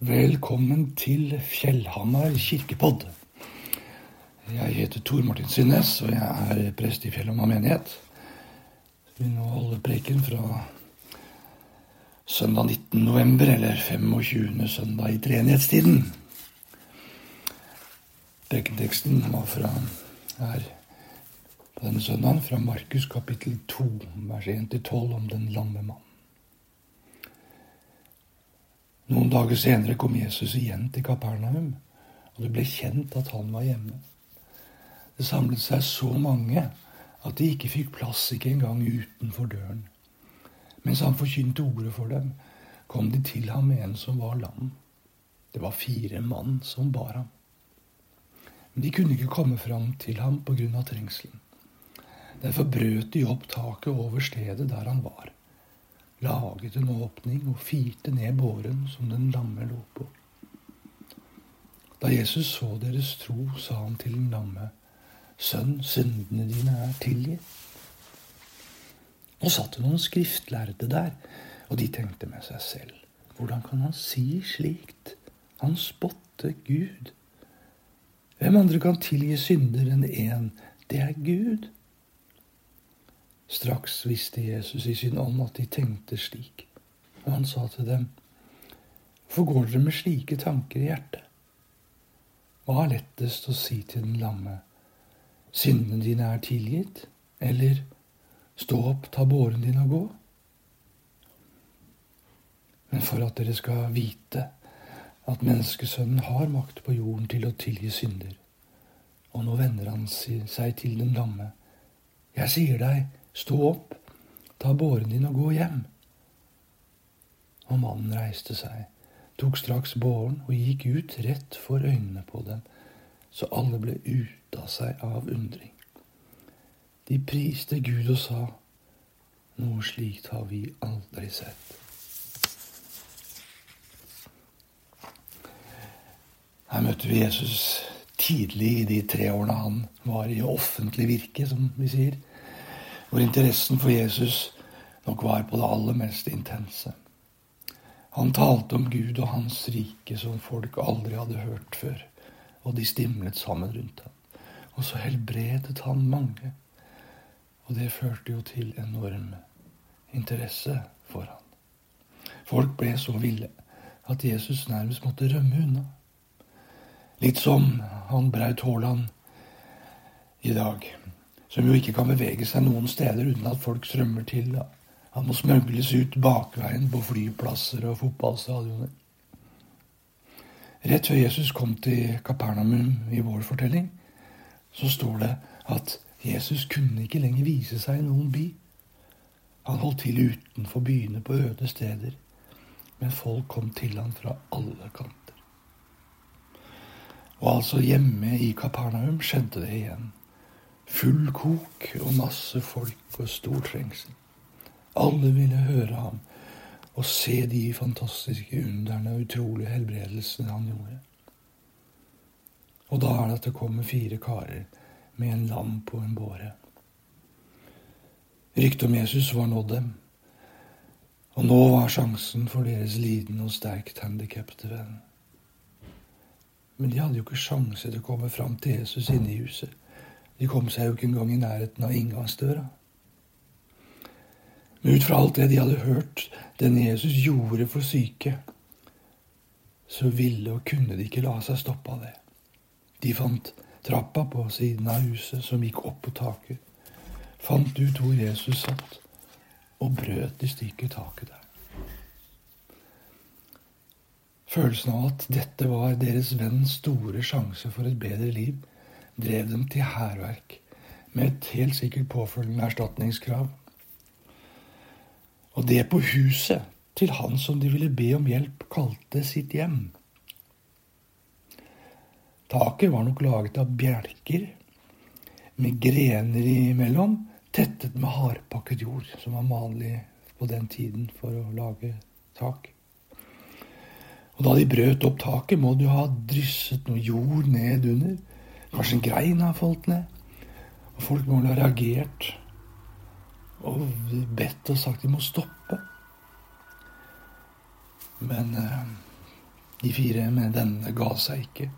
Velkommen til Fjellhamar kirkepodd. Jeg heter Tor Martin Synnes, og jeg er prest i Fjellhamar menighet. Vi nå holder preken fra søndag 19. november, eller 25. søndag i treenighetstiden. Prekenteksten var fra på denne søndagen fra Markus kapittel 2, vers 1-12 om den lamme mann. Noen dager senere kom Jesus igjen til Kapernaum, og det ble kjent at han var hjemme. Det samlet seg så mange at de ikke fikk plass, ikke engang utenfor døren. Mens han forkynte ordet for dem, kom de til ham med en som var lam. Det var fire mann som bar ham. Men de kunne ikke komme fram til ham pga. trengselen. Derfor brøt de opp taket over stedet der han var laget en åpning og firte ned båren som den lamme lå på. Da Jesus så deres tro, sa han til den lamme, Sønn, syndene dine er tilgitt. Nå satt det noen skriftlærde der, og de tenkte med seg selv, hvordan kan han si slikt? Han spotter Gud. Hvem andre kan tilgi synder enn én? Det er Gud. Straks visste Jesus i sin ånd at de tenkte slik, og han sa til dem, Hvorfor går dere med slike tanker i hjertet? Hva er lettest å si til den lamme, syndene dine er tilgitt, eller stå opp, ta båren din og gå? Men for at dere skal vite at menneskesønnen har makt på jorden til å tilgi synder, og nå vender han seg til den lamme, jeg sier deg, Stå opp, ta båren din og gå hjem. Og mannen reiste seg, tok straks båren og gikk ut rett for øynene på dem, så alle ble ute av seg av undring. De priste Gud og sa, noe slikt har vi aldri sett. Her møtte vi Jesus tidlig i de tre årene han var i offentlig virke, som vi sier hvor interessen for Jesus nok var på det aller mest intense. Han talte om Gud og hans rike som folk aldri hadde hørt før, og de stimlet sammen rundt ham. Og så helbredet han mange, og det førte jo til enorm interesse for ham. Folk ble så ville at Jesus nærmest måtte rømme unna. Litt som han Braut Haaland i dag som jo ikke kan bevege seg noen steder uten at folk strømmer til. Da. Han må smøgles ut bakveien på flyplasser og fotballstadioner. Rett før Jesus kom til Kapernaum i vår fortelling, så står det at Jesus kunne ikke lenger vise seg i noen by. Han holdt til utenfor byene på øde steder, men folk kom til ham fra alle kanter. Og altså hjemme i Kapernaum skjedde det igjen. Full kok og masse folk og stor trengsel. Alle ville høre ham og se de fantastiske underne og utrolige helbredelsene han gjorde. Og da er det at det kommer fire karer med en lam på en båre. Ryktet om Jesus var nådd dem, og nå var sjansen for deres lidende og sterkt handikappede venn. Men de hadde jo ikke sjanse til å komme fram til Jesus inne i huset. De kom seg jo ikke engang i nærheten av inngangsdøra. Men ut fra alt det de hadde hørt den Jesus gjorde for syke, så ville og kunne de ikke la seg stoppe av det. De fant trappa på siden av huset som gikk opp på taket, fant ut hvor Jesus satt, og brøt i stykker taket der. Følelsen av at dette var deres venns store sjanse for et bedre liv, drev dem til hærverk med et helt sikkert påfølgende erstatningskrav. Og det på huset til han som de ville be om hjelp, kalte sitt hjem. Taket var nok laget av bjelker med grener imellom, tettet med hardpakket jord, som var vanlig på den tiden for å lage tak. Og da de brøt opp taket, må du ha drysset noe jord ned under, Kanskje en grein har falt ned. Og folk må ha reagert og bedt og sagt de må stoppe. Men eh, De fire med denne ga seg ikke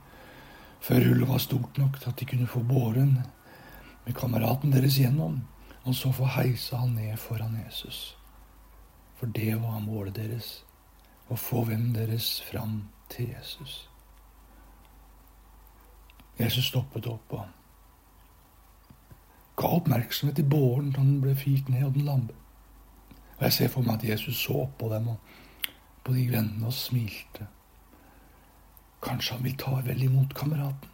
før hullet var stort nok til at de kunne få båren med kameraten deres gjennom, og så få heise han ned foran Jesus. For det var målet deres, å få vennen deres fram til Jesus. Jesus stoppet opp og ga oppmerksomhet til båren da den ble fyrt ned, og den lampe. Og Jeg ser for meg at Jesus så på dem og på de vennene og smilte. Kanskje han vil ta vel imot kameraten.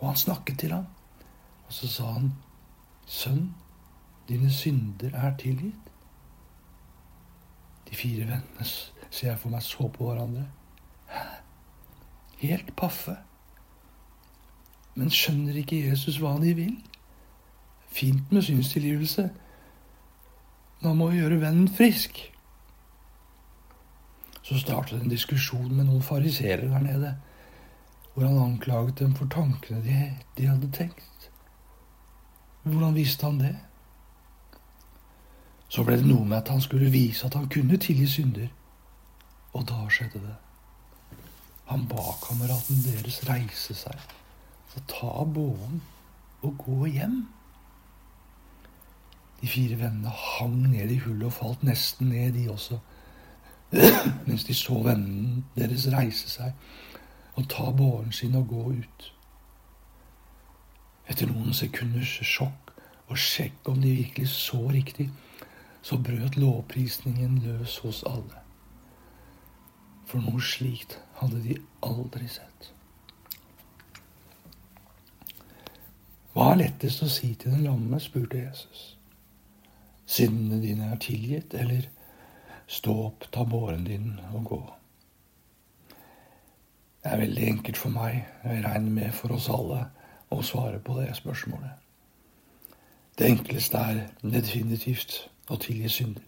Og han snakket til ham. Og så sa han, Sønn, dine synder er tilgitt. De fire vennene ser jeg for meg så på hverandre. Helt paffe. Men skjønner ikke Jesus hva de vil? Fint med synstilgivelse. Men han må jo gjøre vennen frisk. Så startet en diskusjon med noen fariseere der nede hvor han anklaget dem for tankene de, de hadde tenkt. Hvordan visste han det? Så ble det noe med at han skulle vise at han kunne tilgi synder. Og da skjedde det. Han ba kameraten deres reise seg og ta båren og gå hjem. De fire vennene hang ned i hullet og falt nesten ned, de også, mens de så vennen deres reise seg og ta båren sin og gå ut. Etter noen sekunders sjokk og sjekk om de virkelig så riktig, så brøt lovprisningen løs hos alle. For noe slikt hadde de aldri sett. Hva er lettest å si til den lamme, spurte Jesus. Syndene dine er tilgitt, eller stå opp, ta båren din og gå. Det er veldig enkelt for meg, og jeg regner med for oss alle, å svare på det spørsmålet. Det enkleste er definitivt å tilgi synder.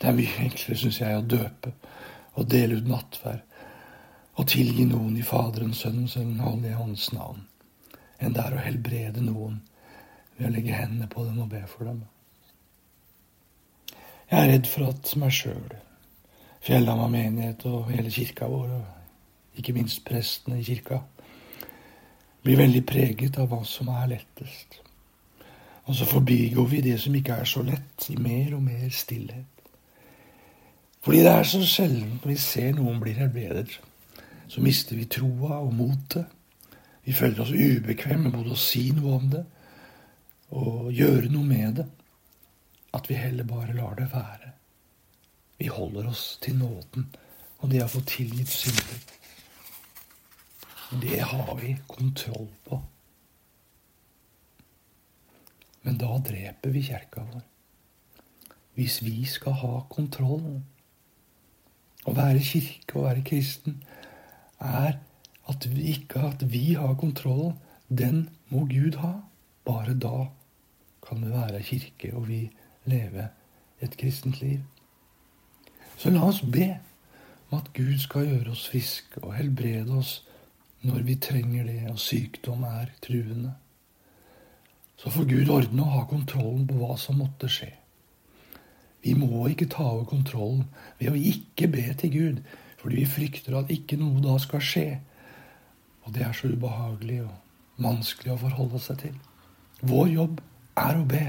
Det er mye enklere, syns jeg, å døpe og dele ut nattverd og tilgi noen i Faderens, Sønnens og Den hellige ånds navn, enn det er å helbrede noen ved å legge hendene på dem og be for dem. Jeg er redd for at meg sjøl, Fjellhamar menighet og hele kirka vår ikke minst prestene i kirka, blir veldig preget av hva som er lettest. Og så forbigår vi det som ikke er så lett, i mer og mer stillhet. Fordi det er så sjelden vi ser noen bli helbredet, så mister vi troa og motet. Vi føler oss ubekvemme både å si noe om det og gjøre noe med det. At vi heller bare lar det være. Vi holder oss til nåden og det å få tilgitt synder. Det har vi kontroll på. Men da dreper vi kjerka vår. Hvis vi skal ha kontroll Å være kirke og være kristen er at vi ikke at vi har kontrollen, Den må Gud ha. Bare da kan det være kirke, og vi leve et kristent liv. Så la oss be om at Gud skal gjøre oss friske og helbrede oss når vi trenger det, og sykdom er truende. Så får Gud ordne og ha kontrollen på hva som måtte skje. Vi må ikke ta over kontrollen ved å ikke be til Gud, fordi vi frykter at ikke noe da skal skje. Og det er så ubehagelig og vanskelig å forholde seg til. Vår jobb er å be.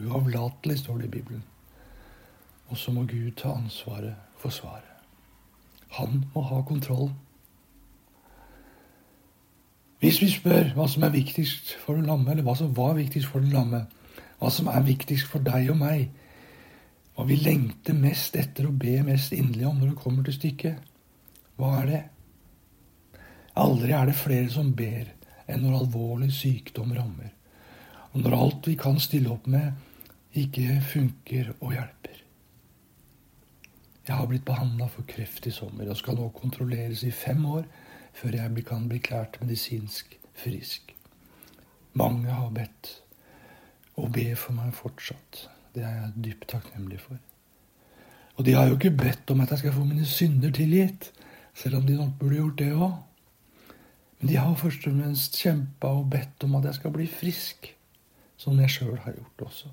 Uavlatelig, står det i Bibelen. Og så må Gud ta ansvaret for svaret. Han må ha kontrollen. Hvis vi spør hva som er viktigst for den lamme, eller hva som var viktigst for den lamme, hva som er viktigst for deg og meg, hva vi lengter mest etter å be mest inderlig om når det kommer til stykket, hva er det? Aldri er det flere som ber enn når alvorlig sykdom rammer, og når alt vi kan stille opp med, ikke funker og hjelper. Jeg har blitt behandla for kreft i sommer og skal nå kontrolleres i fem år før jeg kan bli klært medisinsk frisk. Mange har bedt og ber for meg fortsatt. Det er jeg dypt takknemlig for. Og de har jo ikke bedt om at jeg skal få mine synder tilgitt, selv om de nok burde gjort det òg. Men de har først og fremst kjempa og bedt om at jeg skal bli frisk, som jeg sjøl har gjort også.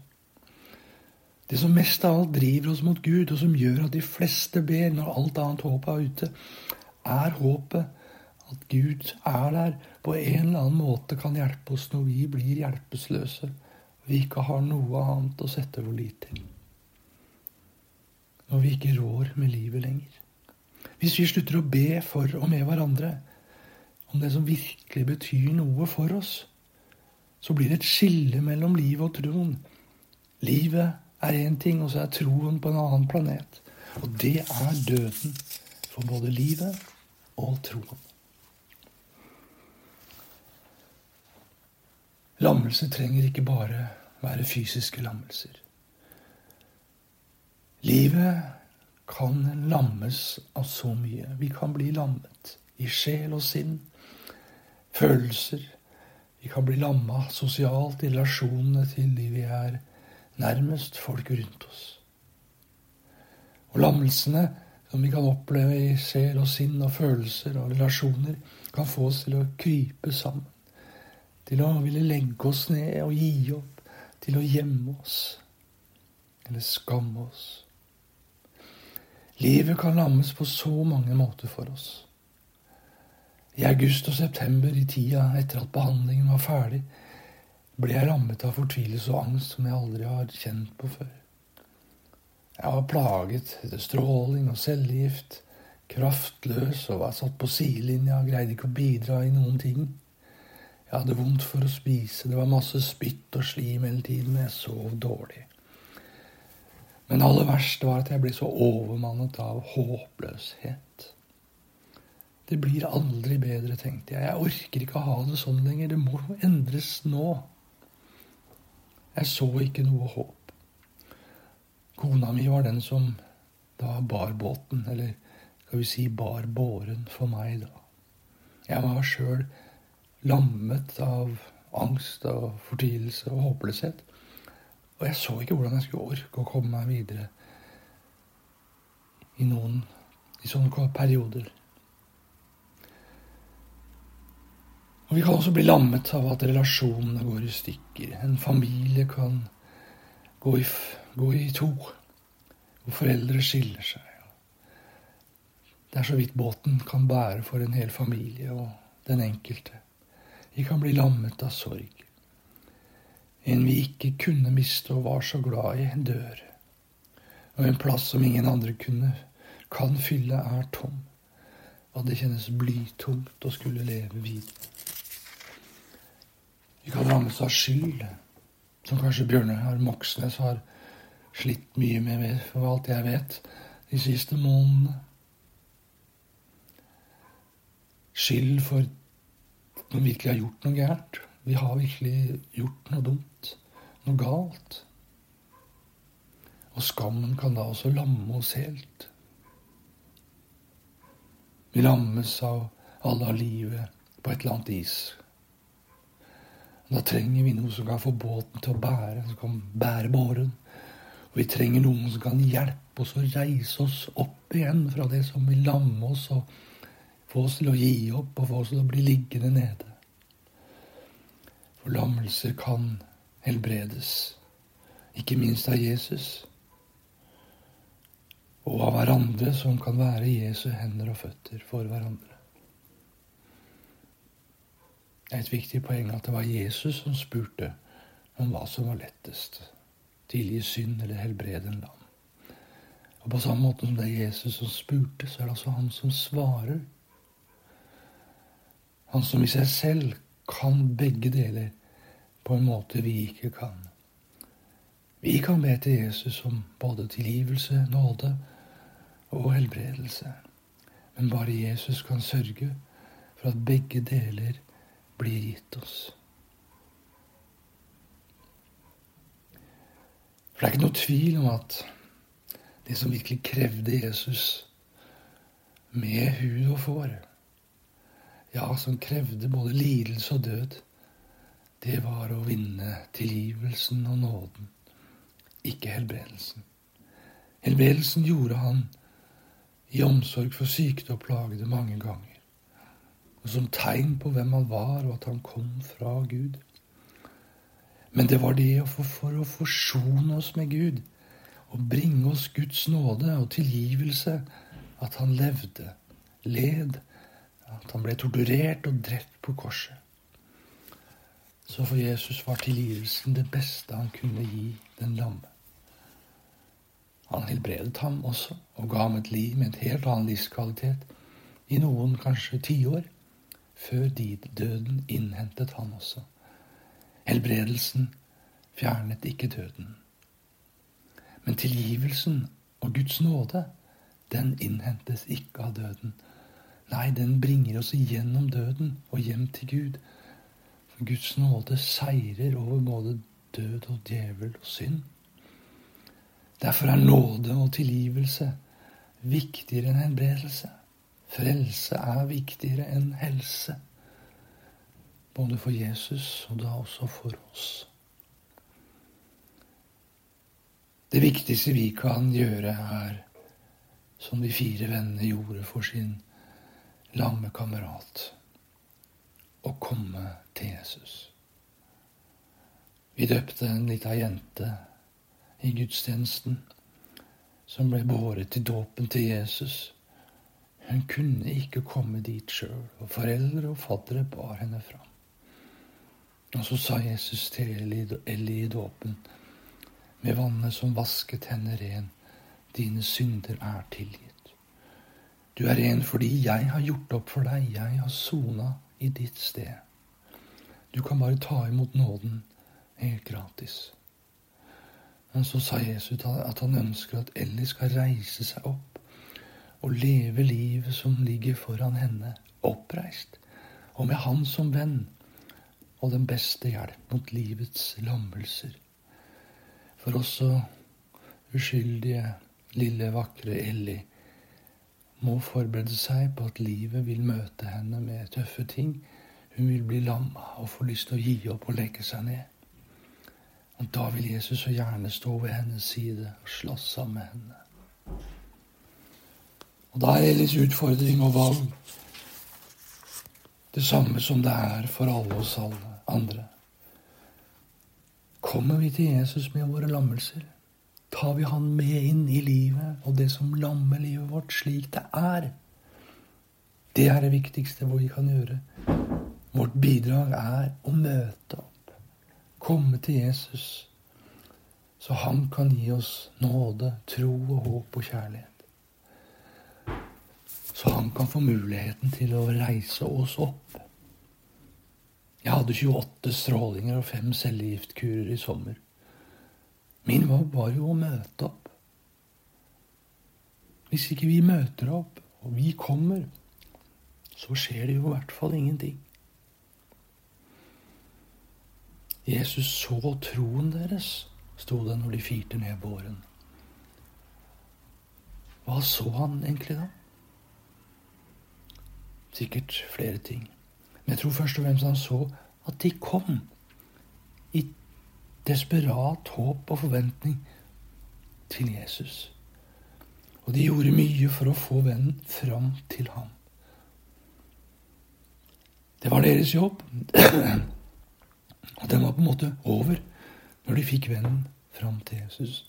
Det som mest av alt driver oss mot Gud, og som gjør at de fleste ber når alt annet håp er ute, er håpet at Gud er der på en eller annen måte kan hjelpe oss når vi blir hjelpeløse og vi ikke har noe annet å sette vår lit til. Når vi ikke rår med livet lenger. Hvis vi slutter å be for og med hverandre om det som virkelig betyr noe for oss, så blir det et skille mellom livet og troen. Livet er én ting, og så er troen på en annen planet. Og det er døden for både livet og troen. Lammelse trenger ikke bare være fysiske lammelser. Livet kan lammes av så mye. Vi kan bli lammet i sjel og sinn, følelser. Vi kan bli lamma sosialt i relasjonene til de vi er nærmest, folk rundt oss. Og lammelsene som vi kan oppleve i sjel og sinn og følelser og relasjoner, kan få oss til å krype sammen til å ville legge oss ned og gi opp, til å gjemme oss eller skamme oss. Livet kan lammes på så mange måter for oss. I august og september, i tida etter at behandlingen var ferdig, ble jeg rammet av fortvilelse og angst som jeg aldri har kjent på før. Jeg var plaget etter stråling og cellegift, kraftløs og var satt på sidelinja, og greide ikke å bidra i noen ting. Jeg hadde vondt for å spise, det var masse spytt og slim hele tiden, og jeg sov dårlig. Men aller verst var at jeg ble så overmannet av håpløshet. Det blir aldri bedre, tenkte jeg. Jeg orker ikke å ha det sånn lenger. Det må endres nå. Jeg så ikke noe håp. Kona mi var den som da bar båten, eller skal vi si bar båren for meg da. Jeg var sjøl lammet av angst og fortvilelse og håpløshet. Og jeg så ikke hvordan jeg skulle orke å komme meg videre i noen i sånne perioder. Og Vi kan også bli lammet av at relasjonene går i stykker. En familie kan gå i, gå i to. Hvor foreldre skiller seg. Det er så vidt båten kan bære for en hel familie og den enkelte. Vi kan bli lammet av sorg. En vi ikke kunne miste og var så glad i, dør. Og en plass som ingen andre kunne, kan fylle, er tom. Og det kjennes blytungt å skulle leve videre. Vi kan rammes av skyld, som kanskje Bjørnar Moxnes har slitt mye med, for alt jeg vet, de siste månedene. Skyld for når vi virkelig har gjort noe gærent. Vi har virkelig gjort noe dumt, noe galt. Og skammen kan da også lamme oss helt. Vi lammes av alle av livet på et eller annet vis. Da trenger vi noe som kan få båten til å bære, som kan bære båren. Og vi trenger noen som kan hjelpe oss å reise oss opp igjen fra det som vil lamme oss og få oss til å gi opp og få oss til å bli liggende nede. For lammelser kan helbredes, ikke minst av Jesus, og av hverandre som kan være Jesu hender og føtter for hverandre. Er et viktig poeng at det var Jesus som spurte om hva som var lettest. Tilgi synd eller helbrede en lam. Og På samme måte som det er Jesus som spurte, så er det altså han som svarer. Han som i seg selv kan begge deler på en måte vi ikke kan. Vi kan be til Jesus om både tilgivelse, nåde og helbredelse. Men bare Jesus kan sørge for at begge deler blir gitt oss. For det er ikke noe tvil om at det som virkelig krevde Jesus med hud og får, ja, som krevde både lidelse og død, det var å vinne tilgivelsen og nåden, ikke helbredelsen. Helbredelsen gjorde han i omsorg for sykde og plagede mange ganger, som tegn på hvem han var, og at han kom fra Gud. Men det var det for, å forsone oss med Gud og bringe oss Guds nåde og tilgivelse at han levde led, at han ble torturert og drept på korset. Så for Jesus var tilgivelsen det beste han kunne gi den lamme. Han helbredet ham også og ga ham et liv med en helt annen livskvalitet i noen kanskje tiår, før døden innhentet han også. Helbredelsen fjernet ikke døden. Men tilgivelsen og Guds nåde, den innhentes ikke av døden. Nei, den bringer oss igjennom døden og hjem til Gud. For Guds nåde seirer over både død og djevel og synd. Derfor er nåde og tilgivelse viktigere enn helbredelse. Frelse er viktigere enn helse. Både for Jesus og da også for oss. Det viktigste vi kan gjøre, er som de fire vennene gjorde for sin lamme kamerat å komme til Jesus. Vi døpte en lita jente i gudstjenesten som ble båret til dåpen til Jesus. Hun kunne ikke komme dit sjøl, og foreldre og faddere bar henne fram. Og så sa Jesus til Ellie i dåpen, med vannet som vasket henne ren, dine synder er tilgitt. Du er ren fordi jeg har gjort opp for deg, jeg har sona i ditt sted. Du kan bare ta imot nåden helt gratis. Men så sa Jesus at han ønsker at Ellie skal reise seg opp og leve livet som ligger foran henne, oppreist, og med Han som venn og den beste hjelp mot livets lammelser. For også uskyldige, lille, vakre Ellie må forberede seg på at livet vil møte henne med tøffe ting. Hun vil bli lamma og få lyst til å gi opp og legge seg ned. Og da vil Jesus så gjerne stå ved hennes side og slåss sammen med henne. Og da er Elis utfordring og valg det samme som det er for alle oss alle andre. Kommer vi til Jesus med våre lammelser? Tar vi Han med inn i livet og det som lammer livet vårt slik det er? Det er det viktigste vi kan gjøre. Vårt bidrag er å møte opp komme til Jesus, så han kan gi oss nåde, tro og håp og kjærlighet. Så han kan få muligheten til å reise oss opp. Jeg hadde 28 strålinger og fem cellegiftkurer i sommer. Min jobb var jo å møte opp. Hvis ikke vi møter opp, og vi kommer, så skjer det jo i hvert fall ingenting. Jesus så troen deres, sto det når de firte ned båren. Hva så han egentlig da? Sikkert flere ting. Men jeg tror først og fremst han så at de kom. I desperat håp og forventning til Jesus. Og de gjorde mye for å få vennen fram til ham. Det var deres jobb. Og den var på en måte over når de fikk vennen fram til Jesus.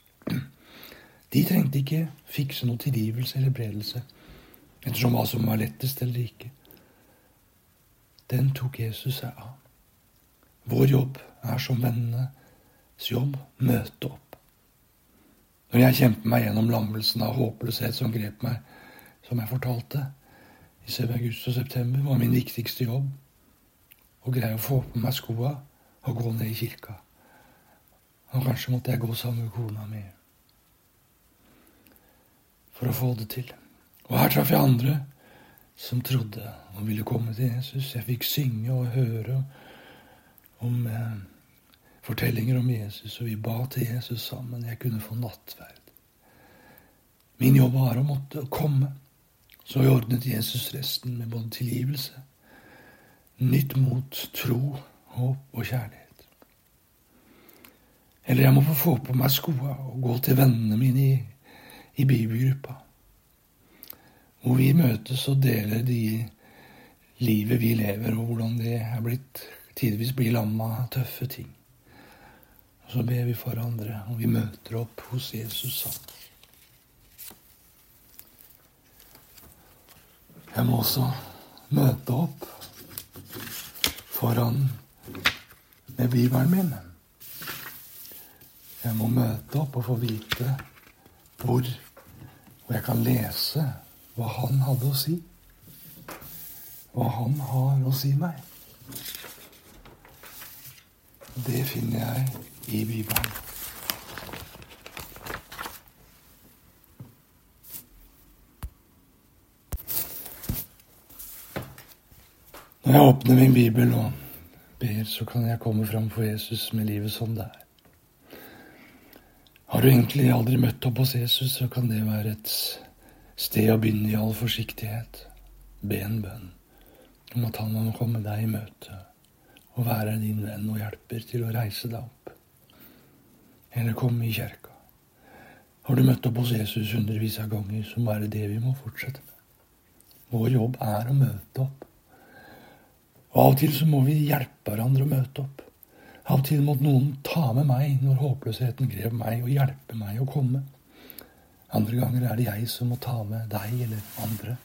De trengte ikke fikse noe tilgivelse eller bredelse ettersom hva som var lettest eller ikke. Den tok Jesus seg av. Vår jobb er som vennenes jobb møte opp. Når jeg kjemper meg gjennom lammelsen av håpløshet som grep meg, som jeg fortalte, i august og september, var min viktigste jobb å greie å få på meg skoa og gå ned i kirka. Og kanskje måtte jeg gå sammen med kona mi for å få det til. Og her traff jeg andre som trodde og ville komme til Jesus. Jeg fikk synge og høre om eh, fortellinger om Jesus, og vi ba til Jesus sammen. Jeg kunne få nattverd. Min jobb var å måtte komme. Så ordnet Jesus resten med både tilgivelse, nytt mot, tro håp og kjærlighet. Eller jeg må få på meg skoa og gå til vennene mine i, i bibelgruppa. Hvor vi møtes og deler de livet vi lever, og hvordan det er blitt tidvis blir lamma tøffe ting. Og så ber vi for andre, og vi møter opp hos Jesus sammen. Jeg må også møte opp foran med Bibelen min. Jeg må møte opp og få vite hvor, hvor jeg kan lese hva han hadde å si. Hva han har å si meg. Det finner jeg i Bibelen. Når jeg åpner min bibel og ber, så kan jeg komme fram for Jesus med livet som det er. Har du egentlig aldri møtt opp hos Jesus, så kan det være et sted å begynne i all forsiktighet. Be en bønn om at han må komme deg i møte og være din venn og hjelper til å reise deg opp. Eller komme i kjerka. Har du møtt opp hos Jesus hundrevis av ganger, så må det det vi må fortsette med. Vår jobb er å møte opp. Og Av og til så må vi hjelpe hverandre å møte opp. Av og til måtte noen ta med meg når håpløsheten grep meg, og hjelpe meg å komme. Andre ganger er det jeg som må ta med deg eller andre.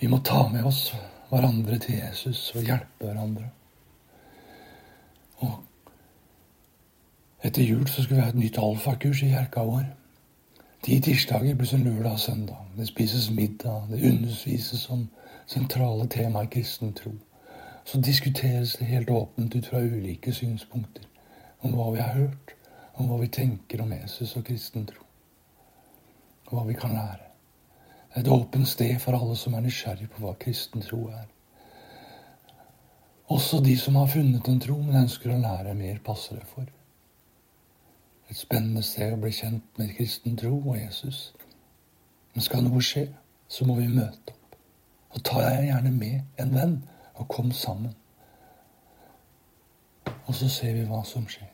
Vi må ta med oss hverandre til Jesus og hjelpe hverandre. Og etter jul så skal vi ha et nytt alfakurs i kirka vår. De tirsdager blir som lørdag og søndag. Det spises middag, det undervises om sentrale tema i kristen tro. Så diskuteres det helt åpent ut fra ulike synspunkter om hva vi har hørt, om hva vi tenker om Jesus og kristen tro. Og hva vi kan lære. Et åpent sted for alle som er nysgjerrig på hva kristen tro er. Også de som har funnet en tro, men ønsker å lære mer, passer det for. Et spennende sted å bli kjent med kristen tro og Jesus. Men skal noe skje, så må vi møte opp. Og ta deg gjerne med en venn, og kom sammen. Og så ser vi hva som skjer.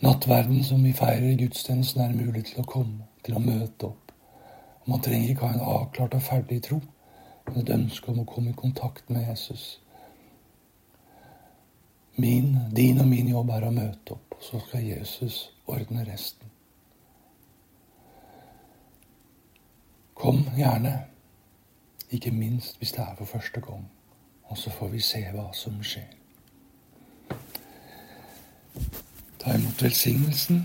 Nattverden som vi feirer i gudstjenesten, er mulig til å komme, til å møte opp. Man trenger ikke ha en avklart og ferdig tro, men et ønske om å komme i kontakt med Jesus. Min, din og min jobb er å møte opp, og så skal Jesus ordne resten. Kom gjerne. Ikke minst hvis det er for første gang. Og så får vi se hva som skjer. Ta imot velsignelsen.